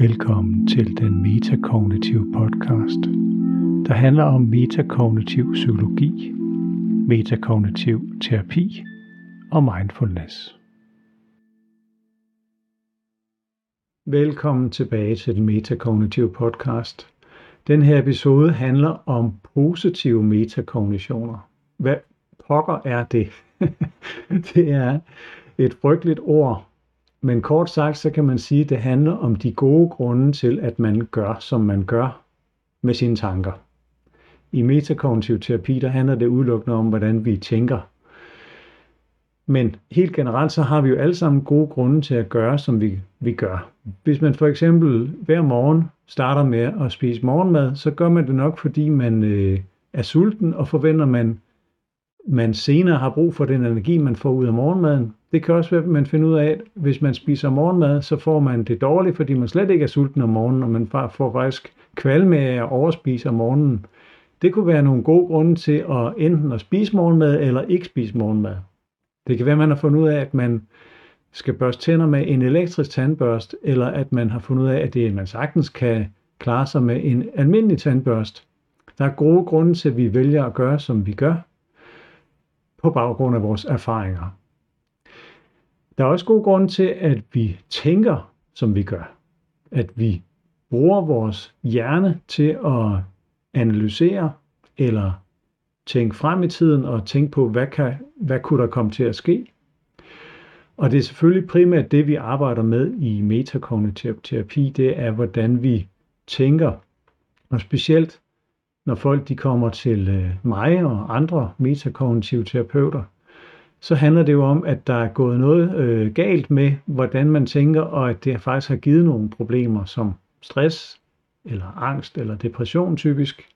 Velkommen til den metakognitive podcast, der handler om metakognitiv psykologi, metakognitiv terapi og mindfulness. Velkommen tilbage til den metakognitive podcast. Den her episode handler om positive metakognitioner. Hvad pokker er det? det er et frygteligt ord, men kort sagt, så kan man sige, at det handler om de gode grunde til, at man gør, som man gør med sine tanker. I metakognitiv terapi, der handler det udelukkende om, hvordan vi tænker. Men helt generelt, så har vi jo alle sammen gode grunde til at gøre, som vi, vi gør. Hvis man for eksempel hver morgen starter med at spise morgenmad, så gør man det nok, fordi man øh, er sulten, og forventer man, man senere har brug for den energi, man får ud af morgenmaden. Det kan også være, at man finder ud af, at hvis man spiser morgenmad, så får man det dårligt, fordi man slet ikke er sulten om morgenen, og man får faktisk kvalme af at overspise om morgenen. Det kunne være nogle gode grunde til at enten at spise morgenmad eller ikke spise morgenmad. Det kan være, at man har fundet ud af, at man skal børste tænder med en elektrisk tandbørst, eller at man har fundet ud af, at det man sagtens kan klare sig med en almindelig tandbørst. Der er gode grunde til, at vi vælger at gøre, som vi gør, på baggrund af vores erfaringer. Der er også god grund til, at vi tænker, som vi gør. At vi bruger vores hjerne til at analysere eller tænke frem i tiden og tænke på, hvad, kan, hvad kunne der komme til at ske. Og det er selvfølgelig primært det, vi arbejder med i metakognitiv terapi, det er, hvordan vi tænker. Og specielt, når folk de kommer til øh, mig og andre metakognitive terapeuter, så handler det jo om, at der er gået noget øh, galt med, hvordan man tænker, og at det faktisk har givet nogle problemer som stress, eller angst, eller depression typisk.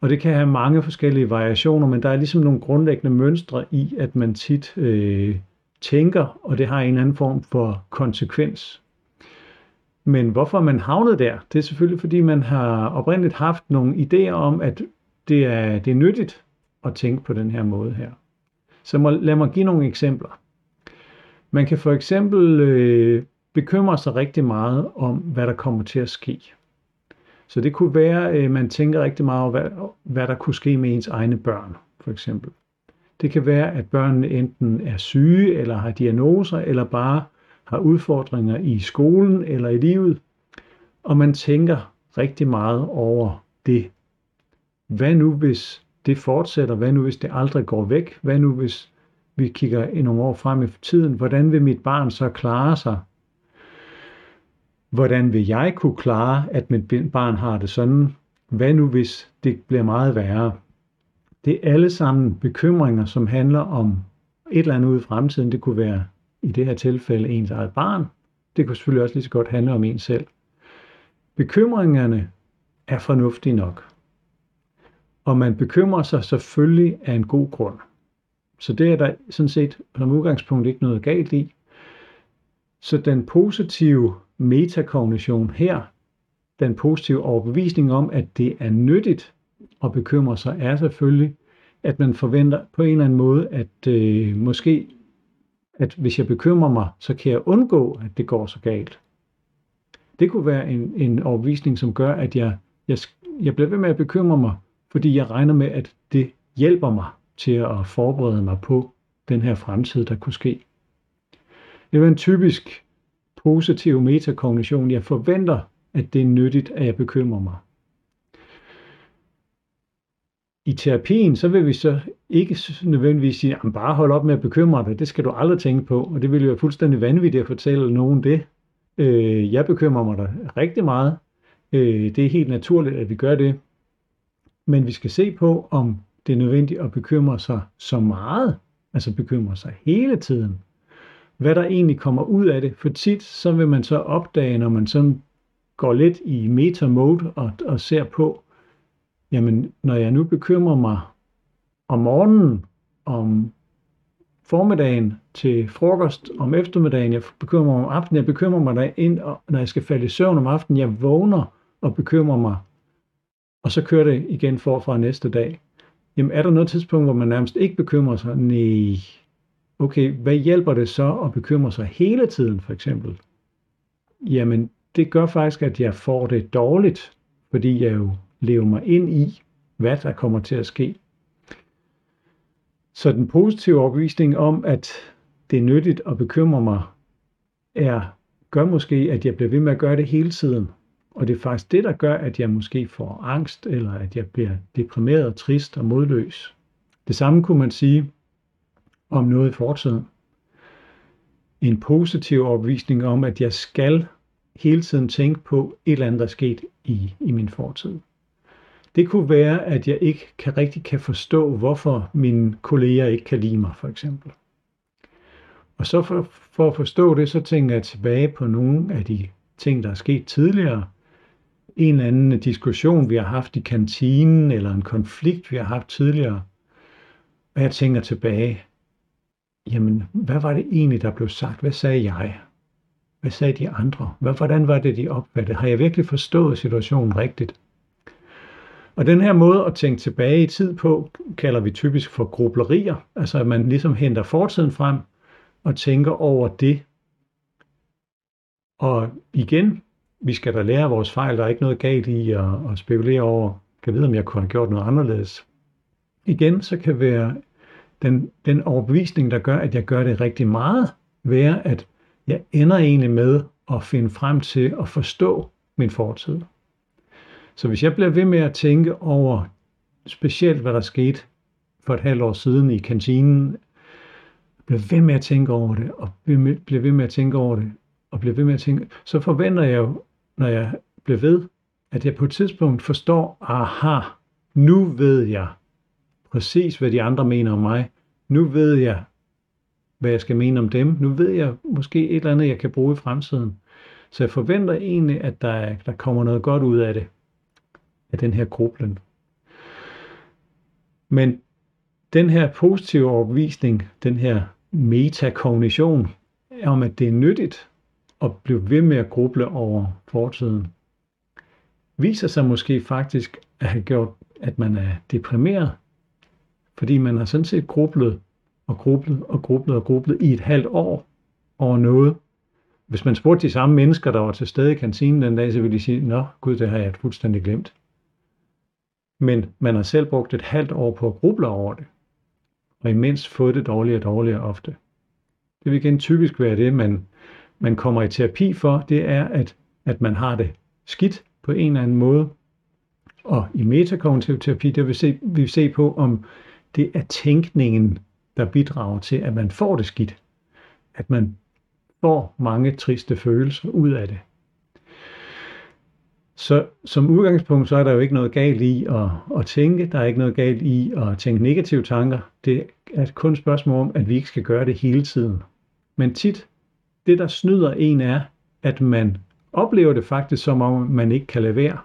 Og det kan have mange forskellige variationer, men der er ligesom nogle grundlæggende mønstre i, at man tit øh, tænker, og det har en eller anden form for konsekvens. Men hvorfor man havnet der, det er selvfølgelig fordi, man har oprindeligt haft nogle idéer om, at det er, det er nyttigt at tænke på den her måde her. Så må, lad mig give nogle eksempler. Man kan for eksempel øh, bekymre sig rigtig meget om, hvad der kommer til at ske. Så det kunne være, at øh, man tænker rigtig meget over, hvad, hvad der kunne ske med ens egne børn, for eksempel. Det kan være, at børnene enten er syge, eller har diagnoser, eller bare har udfordringer i skolen eller i livet, og man tænker rigtig meget over det. Hvad nu, hvis det fortsætter? Hvad nu, hvis det aldrig går væk? Hvad nu, hvis vi kigger i nogle år frem i tiden? Hvordan vil mit barn så klare sig? Hvordan vil jeg kunne klare, at mit barn har det sådan? Hvad nu, hvis det bliver meget værre? Det er alle sammen bekymringer, som handler om et eller andet ude i fremtiden. Det kunne være i det her tilfælde ens eget barn. Det kunne selvfølgelig også lige så godt handle om en selv. Bekymringerne er fornuftige nok. Og man bekymrer sig selvfølgelig af en god grund. Så det er der sådan set som udgangspunkt ikke noget galt i. Så den positive metakognition her, den positive overbevisning om, at det er nyttigt at bekymre sig, er selvfølgelig, at man forventer på en eller anden måde, at øh, måske, at hvis jeg bekymrer mig, så kan jeg undgå, at det går så galt. Det kunne være en, en overbevisning, som gør, at jeg, jeg, jeg bliver ved med at bekymre mig, fordi jeg regner med, at det hjælper mig til at forberede mig på den her fremtid, der kunne ske. Det er en typisk positiv metakognition. Jeg forventer, at det er nyttigt, at jeg bekymrer mig. I terapien, så vil vi så ikke nødvendigvis sige, at bare hold op med at bekymre dig, det skal du aldrig tænke på, og det ville være fuldstændig vanvittigt at fortælle nogen det. Øh, jeg bekymrer mig da rigtig meget. Øh, det er helt naturligt, at vi gør det. Men vi skal se på, om det er nødvendigt at bekymre sig så meget, altså bekymre sig hele tiden, hvad der egentlig kommer ud af det. For tit så vil man så opdage, når man sådan går lidt i meta-mode og, og ser på, jamen når jeg nu bekymrer mig om morgenen, om formiddagen til frokost, om eftermiddagen, jeg bekymrer mig om aftenen, jeg bekymrer mig der ind, når jeg skal falde i søvn om aftenen, jeg vågner og bekymrer mig, og så kører det igen forfra næste dag. Jamen er der noget tidspunkt, hvor man nærmest ikke bekymrer sig? Nej. Okay, hvad hjælper det så at bekymre sig hele tiden, for eksempel? Jamen, det gør faktisk, at jeg får det dårligt, fordi jeg jo lever mig ind i, hvad der kommer til at ske. Så den positive overbevisning om, at det er nyttigt at bekymre mig, er, gør måske, at jeg bliver ved med at gøre det hele tiden. Og det er faktisk det, der gør, at jeg måske får angst, eller at jeg bliver deprimeret, trist og modløs. Det samme kunne man sige om noget i fortiden. En positiv overbevisning om, at jeg skal hele tiden tænke på et eller andet, der er sket i, i min fortid. Det kunne være, at jeg ikke kan rigtig kan forstå, hvorfor mine kolleger ikke kan lide mig, for eksempel. Og så for, for at forstå det, så tænker jeg tilbage på nogle af de ting, der er sket tidligere. En eller anden diskussion, vi har haft i kantinen, eller en konflikt, vi har haft tidligere. Og jeg tænker tilbage, jamen, hvad var det egentlig, der blev sagt? Hvad sagde jeg? Hvad sagde de andre? Hvordan var det, de opfattede? Har jeg virkelig forstået situationen rigtigt? Og den her måde at tænke tilbage i tid på, kalder vi typisk for grublerier. Altså at man ligesom henter fortiden frem og tænker over det. Og igen, vi skal da lære vores fejl. Der er ikke noget galt i at, at spekulere over, kan vide, om jeg kunne have gjort noget anderledes. Igen, så kan være den, den overbevisning, der gør, at jeg gør det rigtig meget, være, at jeg ender egentlig med at finde frem til at forstå min fortid. Så hvis jeg bliver ved med at tænke over specielt, hvad der skete for et halvt år siden i kantinen, bliver ved med at tænke over det, og bliver ved med at tænke over det, og bliver ved med at tænke, så forventer jeg jo, når jeg bliver ved, at jeg på et tidspunkt forstår, aha, nu ved jeg præcis, hvad de andre mener om mig. Nu ved jeg, hvad jeg skal mene om dem. Nu ved jeg måske et eller andet, jeg kan bruge i fremtiden. Så jeg forventer egentlig, at der, der kommer noget godt ud af det af den her grublen. Men den her positive overbevisning, den her metakognition, om at det er nyttigt og blive ved med at gruble over fortiden, viser sig måske faktisk at have gjort, at man er deprimeret, fordi man har sådan set grublet og grublet og grublet og grublet i et halvt år over noget. Hvis man spurgte de samme mennesker, der var til stede i kantinen den dag, så ville de sige, nå gud, det har jeg fuldstændig glemt men man har selv brugt et halvt år på at gruble over det, og imens fået det dårligere og dårligere ofte. Det vil igen typisk være det, man, man kommer i terapi for, det er, at, at man har det skidt på en eller anden måde. Og i metakognitiv terapi, der vil se, vi vil se på, om det er tænkningen, der bidrager til, at man får det skidt. At man får mange triste følelser ud af det. Så som udgangspunkt, så er der jo ikke noget galt i at, at tænke. Der er ikke noget galt i at tænke negative tanker. Det er kun et spørgsmål om, at vi ikke skal gøre det hele tiden. Men tit, det der snyder en er, at man oplever det faktisk som om, man ikke kan lade være.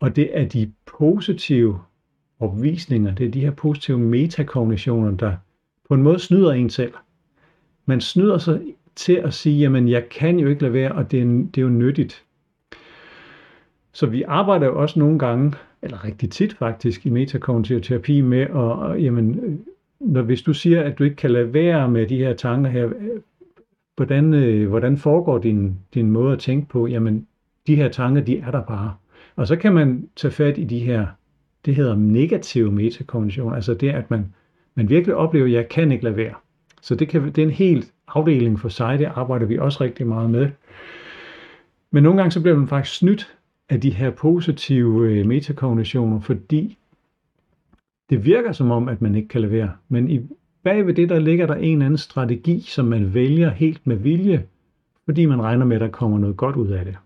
Og det er de positive opvisninger, det er de her positive metakognitioner, der på en måde snyder en selv. Man snyder sig til at sige, jamen jeg kan jo ikke lade være, og det er, det er jo nyttigt. Så vi arbejder jo også nogle gange, eller rigtig tit faktisk, i metakognitiv terapi med, at, jamen, når, hvis du siger, at du ikke kan lade være med de her tanker her, hvordan, øh, hvordan foregår din, din måde at tænke på? Jamen, de her tanker, de er der bare. Og så kan man tage fat i de her, det hedder negative metakognition, altså det, at man, man virkelig oplever, at jeg kan ikke lade være. Så det, kan, det er en helt afdeling for sig, det arbejder vi også rigtig meget med. Men nogle gange så bliver man faktisk snydt af de her positive øh, metakognitioner, fordi det virker som om, at man ikke kan levere. Men i, bagved det, der ligger der en eller anden strategi, som man vælger helt med vilje, fordi man regner med, at der kommer noget godt ud af det.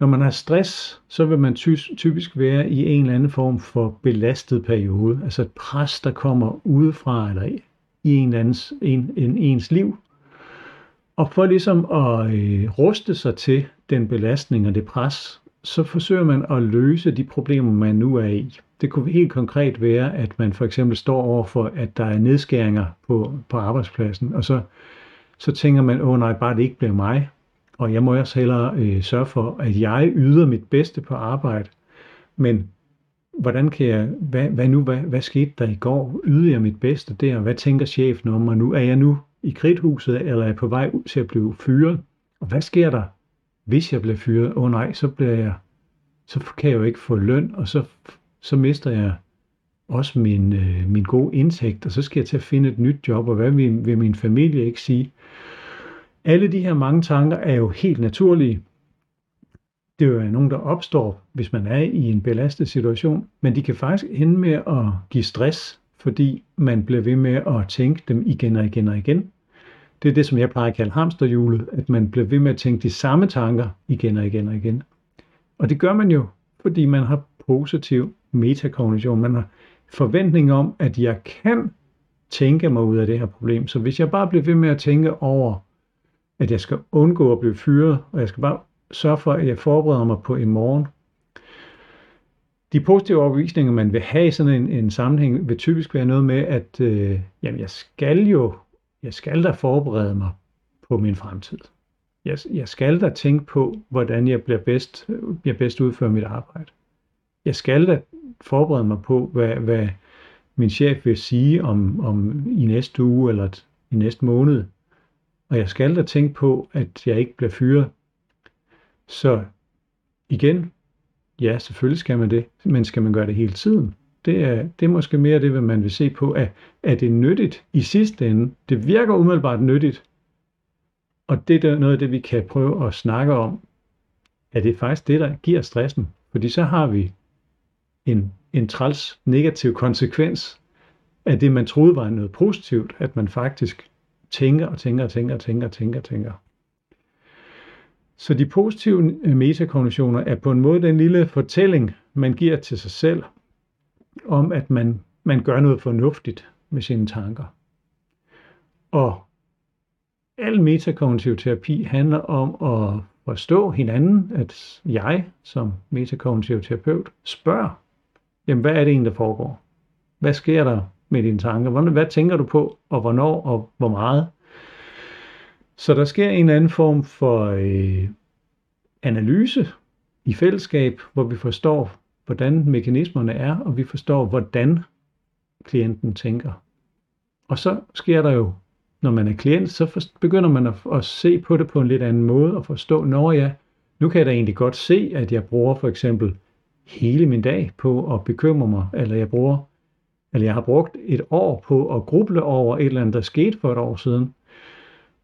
Når man har stress, så vil man typisk være i en eller anden form for belastet periode, altså et pres, der kommer udefra eller i en eller andens, en, en, ens liv. Og for ligesom at øh, ruste sig til den belastning og det pres, så forsøger man at løse de problemer, man nu er i. Det kunne helt konkret være, at man for eksempel står over for, at der er nedskæringer på, på arbejdspladsen, og så, så tænker man, åh nej, bare det ikke bliver mig, og jeg må også hellere øh, sørge for, at jeg yder mit bedste på arbejde. Men hvordan kan jeg, hvad, hvad nu, hvad, hvad skete der i går? Yder jeg mit bedste der? Hvad tænker chefen om mig nu? Er jeg nu i kridthuset, eller er jeg på vej ud til at blive fyret? Og hvad sker der hvis jeg bliver fyret, åh oh, nej, så bliver jeg, så kan jeg jo ikke få løn, og så, så mister jeg også min, øh, min gode indtægt, og så skal jeg til at finde et nyt job, og hvad vil, vil min familie ikke sige? Alle de her mange tanker er jo helt naturlige. Det er jo nogen, der opstår, hvis man er i en belastet situation, men de kan faktisk ende med at give stress, fordi man bliver ved med at tænke dem igen og igen og igen. Det er det, som jeg plejer at kalde hamsterhjulet, at man bliver ved med at tænke de samme tanker igen og igen og igen. Og det gør man jo, fordi man har positiv metakognition. Man har forventning om, at jeg kan tænke mig ud af det her problem. Så hvis jeg bare bliver ved med at tænke over, at jeg skal undgå at blive fyret, og jeg skal bare sørge for, at jeg forbereder mig på i morgen. De positive overbevisninger, man vil have i sådan en, en sammenhæng, vil typisk være noget med, at øh, jamen, jeg skal jo, jeg skal da forberede mig på min fremtid. Jeg, jeg skal da tænke på, hvordan jeg bliver bedst, jeg bedst udfører mit arbejde. Jeg skal da forberede mig på, hvad, hvad min chef vil sige om, om i næste uge eller i næste måned. Og jeg skal da tænke på, at jeg ikke bliver fyret. Så igen, ja, selvfølgelig skal man det, men skal man gøre det hele tiden? Det er, det er måske mere det, hvad man vil se på. Er, er det nyttigt i sidste ende? Det virker umiddelbart nyttigt. Og det er noget af det, vi kan prøve at snakke om. Er det faktisk det, der giver stressen? Fordi så har vi en, en træls negativ konsekvens af det, man troede var noget positivt, at man faktisk tænker og tænker og tænker og tænker og tænker og tænker. Så de positive øh, metakognitioner er på en måde den lille fortælling, man giver til sig selv, om at man, man gør noget fornuftigt med sine tanker. Og al metakognitiv terapi handler om at forstå hinanden, at jeg som metakognitiv terapeut spørger jamen hvad er det egentlig, der foregår? Hvad sker der med dine tanker? Hvad, hvad tænker du på, og hvornår, og hvor meget? Så der sker en eller anden form for øh, analyse i fællesskab, hvor vi forstår, hvordan mekanismerne er, og vi forstår, hvordan klienten tænker. Og så sker der jo, når man er klient, så begynder man at, at se på det på en lidt anden måde, og forstå, når jeg, nu kan jeg da egentlig godt se, at jeg bruger for eksempel hele min dag på at bekymre mig, eller jeg bruger, eller jeg har brugt et år på at gruble over et eller andet, der skete for et år siden.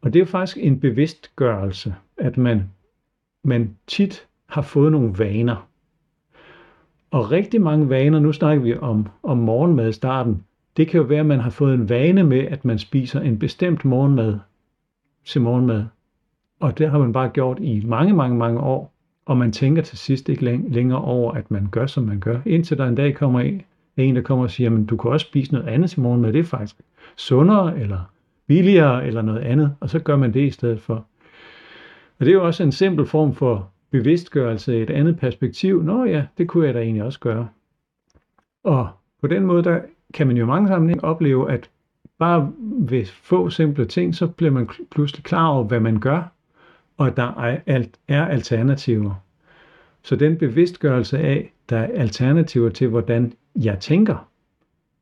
Og det er jo faktisk en bevidstgørelse, at man, man tit har fået nogle vaner. Og rigtig mange vaner, nu snakker vi om, om morgenmad i starten, det kan jo være, at man har fået en vane med, at man spiser en bestemt morgenmad til morgenmad. Og det har man bare gjort i mange, mange, mange år og man tænker til sidst ikke længere over, at man gør, som man gør, indtil der en dag kommer en, en der kommer og siger, men du kan også spise noget andet til morgen, men det er faktisk sundere, eller billigere, eller noget andet, og så gør man det i stedet for. Og det er jo også en simpel form for bevidstgørelse, et andet perspektiv. Nå ja, det kunne jeg da egentlig også gøre. Og på den måde, der kan man jo i mange sammenhænge opleve, at bare ved få simple ting, så bliver man pludselig klar over, hvad man gør, og at der er alternativer. Så den bevidstgørelse af, der er alternativer til, hvordan jeg tænker,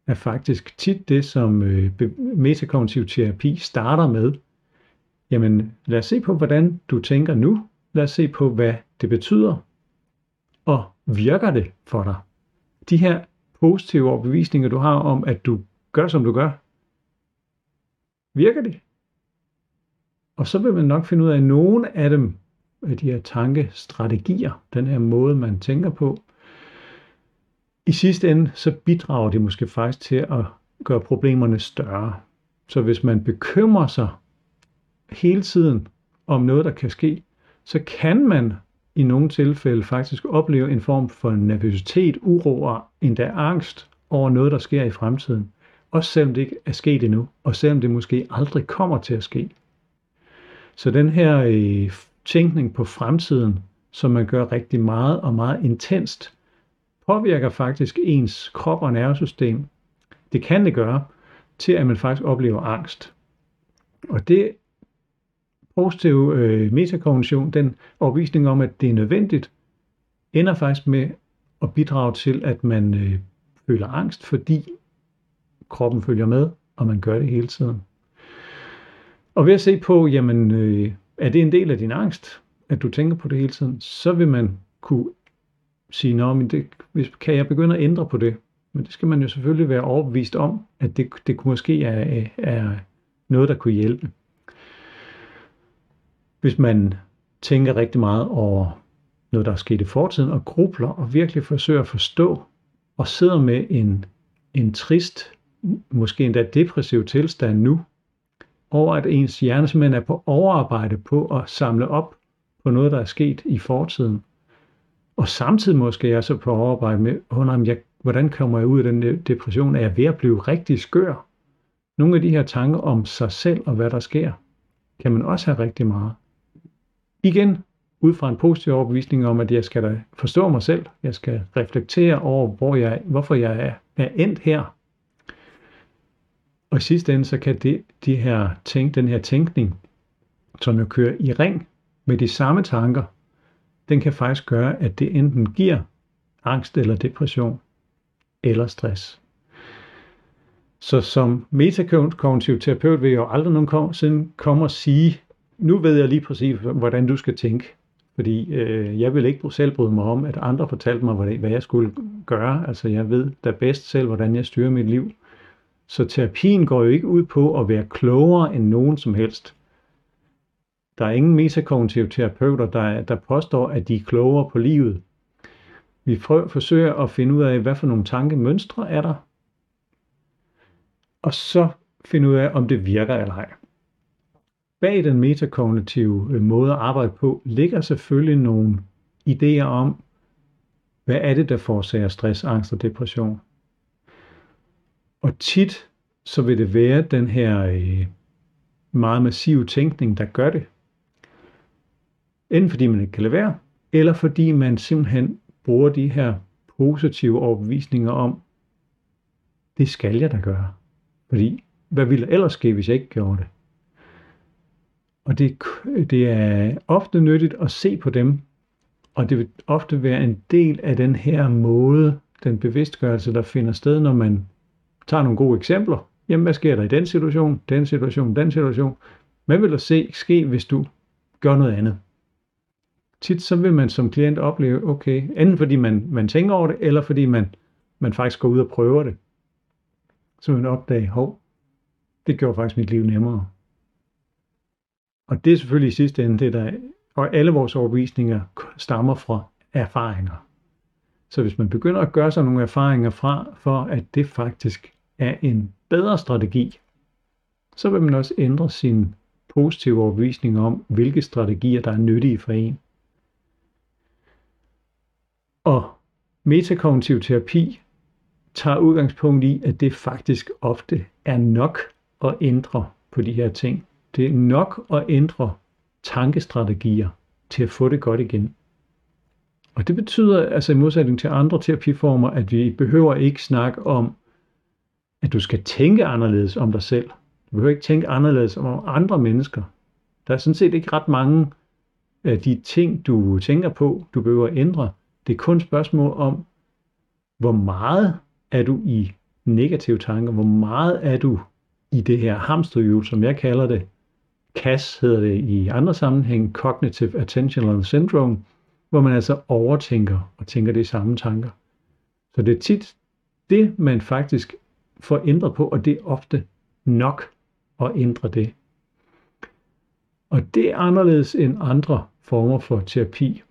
er faktisk tit det, som øh, metakognitiv terapi starter med. Jamen, lad os se på, hvordan du tænker nu. Lad os se på, hvad det betyder. Og virker det for dig? De her positive overbevisninger, du har om, at du gør, som du gør, virker det? Og så vil man nok finde ud af, at nogle af dem, af de her tankestrategier, den her måde, man tænker på, i sidste ende, så bidrager de måske faktisk til at gøre problemerne større. Så hvis man bekymrer sig hele tiden om noget, der kan ske, så kan man i nogle tilfælde faktisk opleve en form for nervøsitet, uro og endda angst over noget, der sker i fremtiden. Også selvom det ikke er sket endnu, og selvom det måske aldrig kommer til at ske. Så den her øh, tænkning på fremtiden, som man gør rigtig meget og meget intenst, påvirker faktisk ens krop og nervesystem. Det kan det gøre til, at man faktisk oplever angst. Og det positive øh, metakognition, den overvisning om, at det er nødvendigt, ender faktisk med at bidrage til, at man øh, føler angst, fordi kroppen følger med, og man gør det hele tiden. Og ved at se på, jamen, øh, er det en del af din angst? at du tænker på det hele tiden, så vil man kunne sige, Nå, men det, hvis, kan jeg begynde at ændre på det? Men det skal man jo selvfølgelig være overbevist om, at det, det måske er, er noget, der kunne hjælpe. Hvis man tænker rigtig meget over noget, der er sket i fortiden, og grubler og virkelig forsøger at forstå, og sidder med en, en trist, måske endda depressiv tilstand nu, over at ens hjerne simpelthen er på overarbejde på at samle op på noget, der er sket i fortiden. Og samtidig måske jeg så på overarbejde med, oh, jeg, hvordan kommer jeg ud af den depression? Er jeg ved at blive rigtig skør? Nogle af de her tanker om sig selv og hvad der sker, kan man også have rigtig meget. Igen, ud fra en positiv overbevisning om, at jeg skal da forstå mig selv. Jeg skal reflektere over, hvor jeg, hvorfor jeg er, er endt her. Og i sidste ende, så kan det, de her tænk, den her tænkning, som jo kører i ring med de samme tanker, den kan faktisk gøre, at det enten giver angst eller depression eller stress. Så som metakognitiv terapeut vil jeg jo aldrig nogensinde komme og sige, nu ved jeg lige præcis, hvordan du skal tænke. Fordi øh, jeg vil ikke selv bryde mig om, at andre fortalte mig, hvad jeg skulle gøre. Altså jeg ved da bedst selv, hvordan jeg styrer mit liv. Så terapien går jo ikke ud på at være klogere end nogen som helst. Der er ingen metakognitive terapeuter, der, der påstår, at de er klogere på livet. Vi forsøger at finde ud af, hvad for nogle tankemønstre er der, og så finde ud af, om det virker eller ej. Bag den metakognitive øh, måde at arbejde på, ligger selvfølgelig nogle idéer om, hvad er det, der forårsager stress, angst og depression. Og tit så vil det være den her øh, meget massive tænkning, der gør det. Enten fordi man ikke kan lade være, eller fordi man simpelthen bruger de her positive overbevisninger om, det skal jeg da gøre. Fordi, hvad ville ellers ske, hvis jeg ikke gjorde det? Og det, det er ofte nyttigt at se på dem, og det vil ofte være en del af den her måde, den bevidstgørelse, der finder sted, når man tager nogle gode eksempler. Jamen, hvad sker der i den situation, den situation, den situation? Hvad vil der se, ske, hvis du gør noget andet? Tit så vil man som klient opleve, okay, enten fordi man, man tænker over det, eller fordi man, man faktisk går ud og prøver det. Så man opdager, hov, det gjorde faktisk mit liv nemmere. Og det er selvfølgelig i sidste ende det, der og alle vores overbevisninger stammer fra erfaringer. Så hvis man begynder at gøre sig nogle erfaringer fra, for at det faktisk er en bedre strategi, så vil man også ændre sin positive overbevisning om, hvilke strategier, der er nyttige for en. Og metakognitiv terapi tager udgangspunkt i, at det faktisk ofte er nok at ændre på de her ting. Det er nok at ændre tankestrategier til at få det godt igen. Og det betyder, altså i modsætning til andre terapiformer, at vi behøver ikke snakke om, at du skal tænke anderledes om dig selv. Du behøver ikke tænke anderledes om andre mennesker. Der er sådan set ikke ret mange af de ting, du tænker på, du behøver at ændre. Det er kun et spørgsmål om, hvor meget er du i negative tanker, hvor meget er du i det her hamsterhjul, som jeg kalder det, CAS hedder det i andre sammenhæng, Cognitive Attentional Syndrome, hvor man altså overtænker og tænker de samme tanker. Så det er tit det, man faktisk får ændret på, og det er ofte nok at ændre det. Og det er anderledes end andre former for terapi,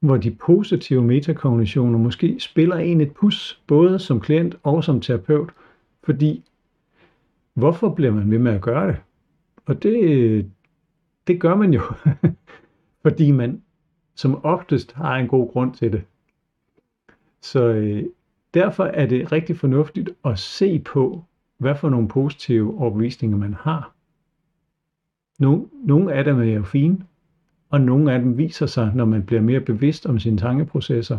hvor de positive metakognitioner måske spiller en et pus, både som klient og som terapeut, fordi hvorfor bliver man ved med at gøre det? Og det, det gør man jo, fordi man som oftest har en god grund til det. Så øh, derfor er det rigtig fornuftigt at se på, hvad for nogle positive overbevisninger man har. Nogle, nogle af dem er jo fine, og nogle af dem viser sig, når man bliver mere bevidst om sine tankeprocesser,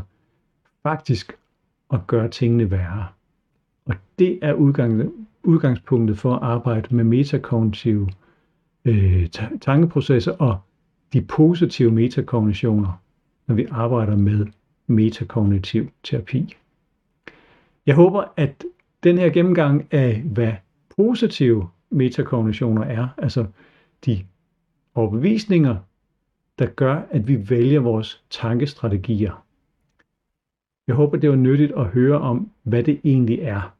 faktisk at gøre tingene værre. Og det er udgang, udgangspunktet for at arbejde med metakognitive øh, tankeprocesser og de positive metakognitioner, når vi arbejder med metakognitiv terapi. Jeg håber, at den her gennemgang af, hvad positive metakognitioner er, altså de overbevisninger, der gør, at vi vælger vores tankestrategier. Jeg håber, det var nyttigt at høre om, hvad det egentlig er.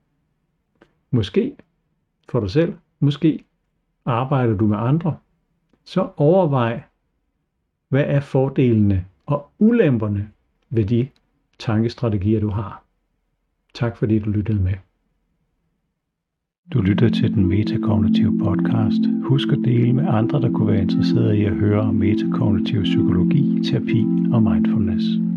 Måske for dig selv, måske arbejder du med andre. Så overvej, hvad er fordelene og ulemperne ved de tankestrategier, du har. Tak fordi du lyttede med. Du lytter til den metakognitive podcast. Husk at dele med andre, der kunne være interesserede i at høre om metakognitiv psykologi, terapi og mindfulness.